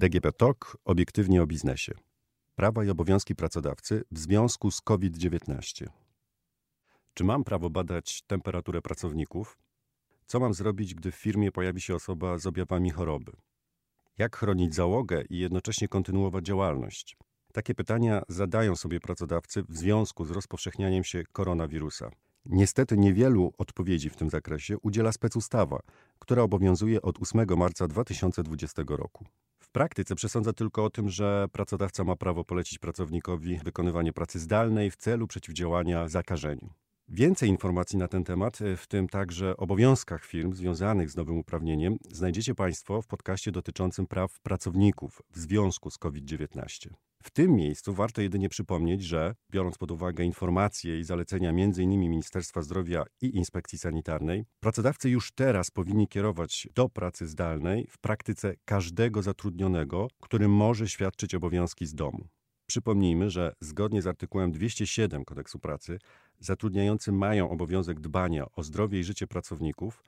DGP TOK obiektywnie o biznesie. Prawa i obowiązki pracodawcy w związku z COVID-19. Czy mam prawo badać temperaturę pracowników? Co mam zrobić, gdy w firmie pojawi się osoba z objawami choroby? Jak chronić załogę i jednocześnie kontynuować działalność? Takie pytania zadają sobie pracodawcy w związku z rozpowszechnianiem się koronawirusa. Niestety niewielu odpowiedzi w tym zakresie udziela specustawa, która obowiązuje od 8 marca 2020 roku. W praktyce przesądza tylko o tym, że pracodawca ma prawo polecić pracownikowi wykonywanie pracy zdalnej w celu przeciwdziałania zakażeniu. Więcej informacji na ten temat, w tym także obowiązkach firm związanych z nowym uprawnieniem, znajdziecie Państwo w podcaście dotyczącym praw pracowników w związku z COVID-19. W tym miejscu warto jedynie przypomnieć, że biorąc pod uwagę informacje i zalecenia m.in. Ministerstwa Zdrowia i Inspekcji Sanitarnej, pracodawcy już teraz powinni kierować do pracy zdalnej w praktyce każdego zatrudnionego, który może świadczyć obowiązki z domu. Przypomnijmy, że zgodnie z artykułem 207 Kodeksu Pracy zatrudniający mają obowiązek dbania o zdrowie i życie pracowników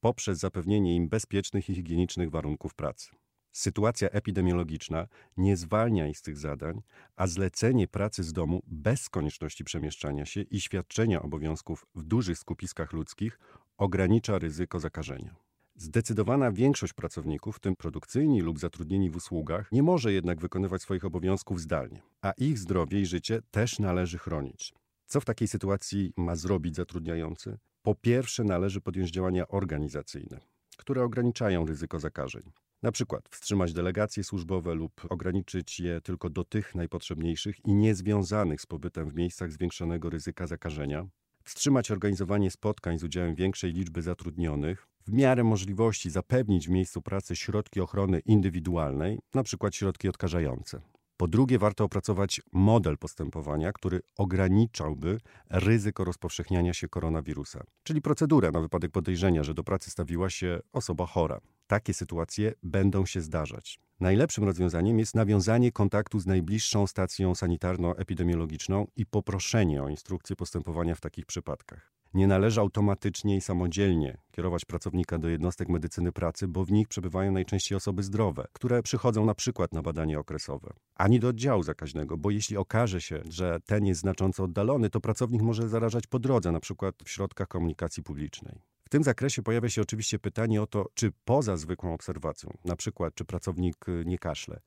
poprzez zapewnienie im bezpiecznych i higienicznych warunków pracy. Sytuacja epidemiologiczna nie zwalnia ich z tych zadań, a zlecenie pracy z domu bez konieczności przemieszczania się i świadczenia obowiązków w dużych skupiskach ludzkich ogranicza ryzyko zakażenia. Zdecydowana większość pracowników, w tym produkcyjni lub zatrudnieni w usługach, nie może jednak wykonywać swoich obowiązków zdalnie, a ich zdrowie i życie też należy chronić. Co w takiej sytuacji ma zrobić zatrudniający? Po pierwsze, należy podjąć działania organizacyjne, które ograniczają ryzyko zakażeń. Na przykład wstrzymać delegacje służbowe lub ograniczyć je tylko do tych najpotrzebniejszych i niezwiązanych z pobytem w miejscach zwiększonego ryzyka zakażenia, wstrzymać organizowanie spotkań z udziałem większej liczby zatrudnionych, w miarę możliwości zapewnić w miejscu pracy środki ochrony indywidualnej, np. środki odkażające. Po drugie, warto opracować model postępowania, który ograniczałby ryzyko rozpowszechniania się koronawirusa, czyli procedurę na wypadek podejrzenia, że do pracy stawiła się osoba chora. Takie sytuacje będą się zdarzać. Najlepszym rozwiązaniem jest nawiązanie kontaktu z najbliższą stacją sanitarno-epidemiologiczną i poproszenie o instrukcję postępowania w takich przypadkach. Nie należy automatycznie i samodzielnie kierować pracownika do jednostek medycyny pracy, bo w nich przebywają najczęściej osoby zdrowe, które przychodzą na przykład na badanie okresowe, ani do oddziału zakaźnego, bo jeśli okaże się, że ten jest znacząco oddalony, to pracownik może zarażać po drodze, na przykład w środkach komunikacji publicznej. W tym zakresie pojawia się oczywiście pytanie o to, czy poza zwykłą obserwacją, na przykład czy pracownik y, nie kaszle,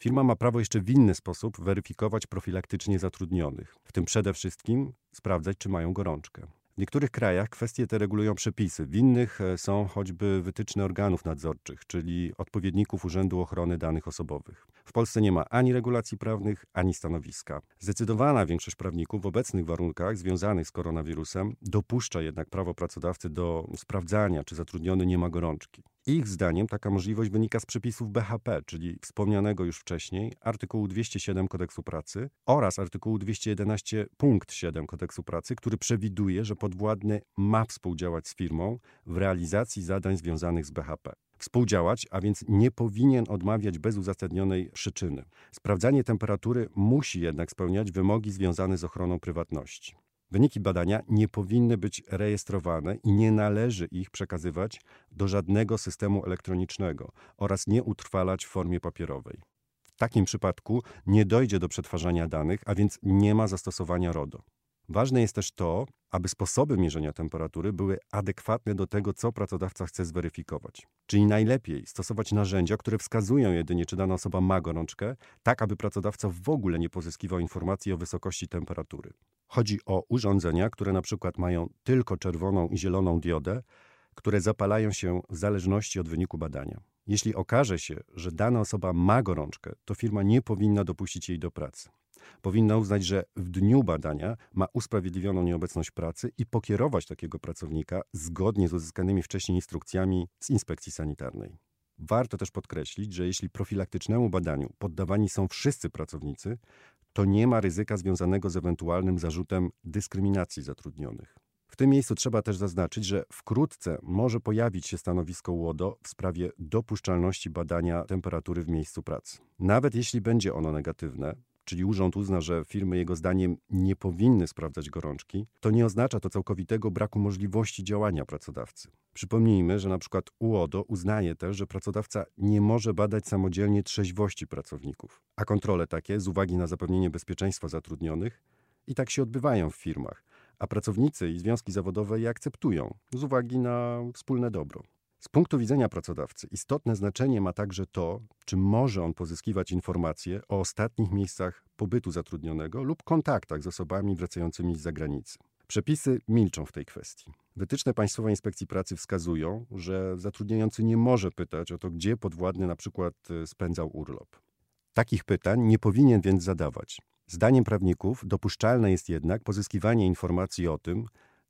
Firma ma prawo jeszcze w inny sposób weryfikować profilaktycznie zatrudnionych, w tym przede wszystkim sprawdzać, czy mają gorączkę. W niektórych krajach kwestie te regulują przepisy, w innych e, są choćby wytyczne organów nadzorczych, czyli odpowiedników Urzędu Ochrony Danych Osobowych. W Polsce nie ma ani regulacji prawnych, ani stanowiska. Zdecydowana większość prawników w obecnych warunkach związanych z koronawirusem dopuszcza jednak prawo pracodawcy do sprawdzania, czy zatrudniony nie ma gorączki. Ich zdaniem taka możliwość wynika z przepisów BHP, czyli wspomnianego już wcześniej artykułu 207 Kodeksu Pracy oraz artykułu 211 punkt 7 Kodeksu Pracy, który przewiduje, że podwładny ma współdziałać z firmą w realizacji zadań związanych z BHP. Współdziałać, a więc nie powinien odmawiać bez uzasadnionej przyczyny. Sprawdzanie temperatury musi jednak spełniać wymogi związane z ochroną prywatności. Wyniki badania nie powinny być rejestrowane i nie należy ich przekazywać do żadnego systemu elektronicznego oraz nie utrwalać w formie papierowej. W takim przypadku nie dojdzie do przetwarzania danych, a więc nie ma zastosowania RODO. Ważne jest też to, aby sposoby mierzenia temperatury były adekwatne do tego, co pracodawca chce zweryfikować. Czyli najlepiej stosować narzędzia, które wskazują jedynie, czy dana osoba ma gorączkę, tak aby pracodawca w ogóle nie pozyskiwał informacji o wysokości temperatury. Chodzi o urządzenia, które na przykład mają tylko czerwoną i zieloną diodę, które zapalają się w zależności od wyniku badania. Jeśli okaże się, że dana osoba ma gorączkę, to firma nie powinna dopuścić jej do pracy powinna uznać, że w dniu badania ma usprawiedliwioną nieobecność pracy i pokierować takiego pracownika zgodnie z uzyskanymi wcześniej instrukcjami z inspekcji sanitarnej. Warto też podkreślić, że jeśli profilaktycznemu badaniu poddawani są wszyscy pracownicy, to nie ma ryzyka związanego z ewentualnym zarzutem dyskryminacji zatrudnionych. W tym miejscu trzeba też zaznaczyć, że wkrótce może pojawić się stanowisko łodo w sprawie dopuszczalności badania temperatury w miejscu pracy. Nawet jeśli będzie ono negatywne, czyli urząd uzna, że firmy jego zdaniem nie powinny sprawdzać gorączki, to nie oznacza to całkowitego braku możliwości działania pracodawcy. Przypomnijmy, że na przykład UODO uznaje też, że pracodawca nie może badać samodzielnie trzeźwości pracowników, a kontrole takie z uwagi na zapewnienie bezpieczeństwa zatrudnionych i tak się odbywają w firmach, a pracownicy i związki zawodowe je akceptują z uwagi na wspólne dobro. Z punktu widzenia pracodawcy istotne znaczenie ma także to, czy może on pozyskiwać informacje o ostatnich miejscach pobytu zatrudnionego lub kontaktach z osobami wracającymi z zagranicy. Przepisy milczą w tej kwestii. Wytyczne Państwowej Inspekcji Pracy wskazują, że zatrudniający nie może pytać o to, gdzie podwładny na przykład e, spędzał urlop. Takich pytań nie powinien więc zadawać. Zdaniem prawników dopuszczalne jest jednak pozyskiwanie informacji o tym,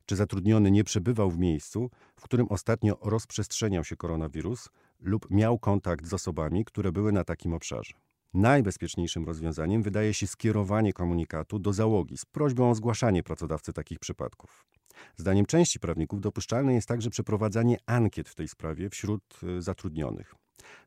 czy zatrudniony nie przebywał w miejscu, w którym ostatnio rozprzestrzeniał się koronawirus lub miał kontakt z osobami, które były na takim obszarze. Najbezpieczniejszym rozwiązaniem wydaje się skierowanie komunikatu do załogi z prośbą o zgłaszanie pracodawcy takich przypadków. Zdaniem części prawników dopuszczalne jest także przeprowadzanie ankiet w tej sprawie wśród y, zatrudnionych.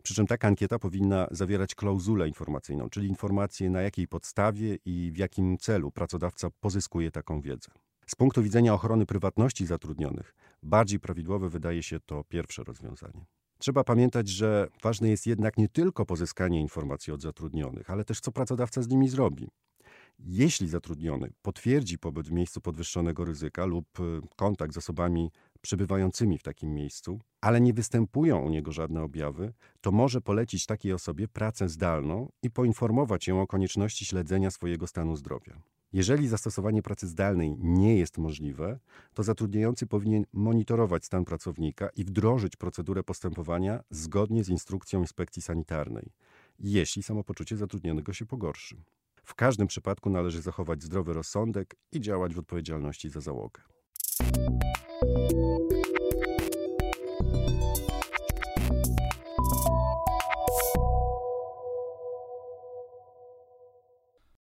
Przy czym taka ankieta powinna zawierać klauzulę informacyjną, czyli informację na jakiej podstawie i w jakim celu pracodawca pozyskuje taką wiedzę. Z punktu widzenia ochrony prywatności zatrudnionych, bardziej prawidłowe wydaje się to pierwsze rozwiązanie. Trzeba pamiętać, że ważne jest jednak nie tylko pozyskanie informacji od zatrudnionych, ale też co pracodawca z nimi zrobi. Jeśli zatrudniony potwierdzi pobyt w miejscu podwyższonego ryzyka lub y, kontakt z osobami przebywającymi w takim miejscu, ale nie występują u niego żadne objawy, to może polecić takiej osobie pracę zdalną i poinformować ją o konieczności śledzenia swojego stanu zdrowia. Jeżeli zastosowanie pracy zdalnej nie jest możliwe, to zatrudniający powinien monitorować stan pracownika i wdrożyć procedurę postępowania zgodnie z instrukcją inspekcji sanitarnej, jeśli samopoczucie zatrudnionego się pogorszy. W każdym przypadku należy zachować zdrowy rozsądek i działać w odpowiedzialności za załogę.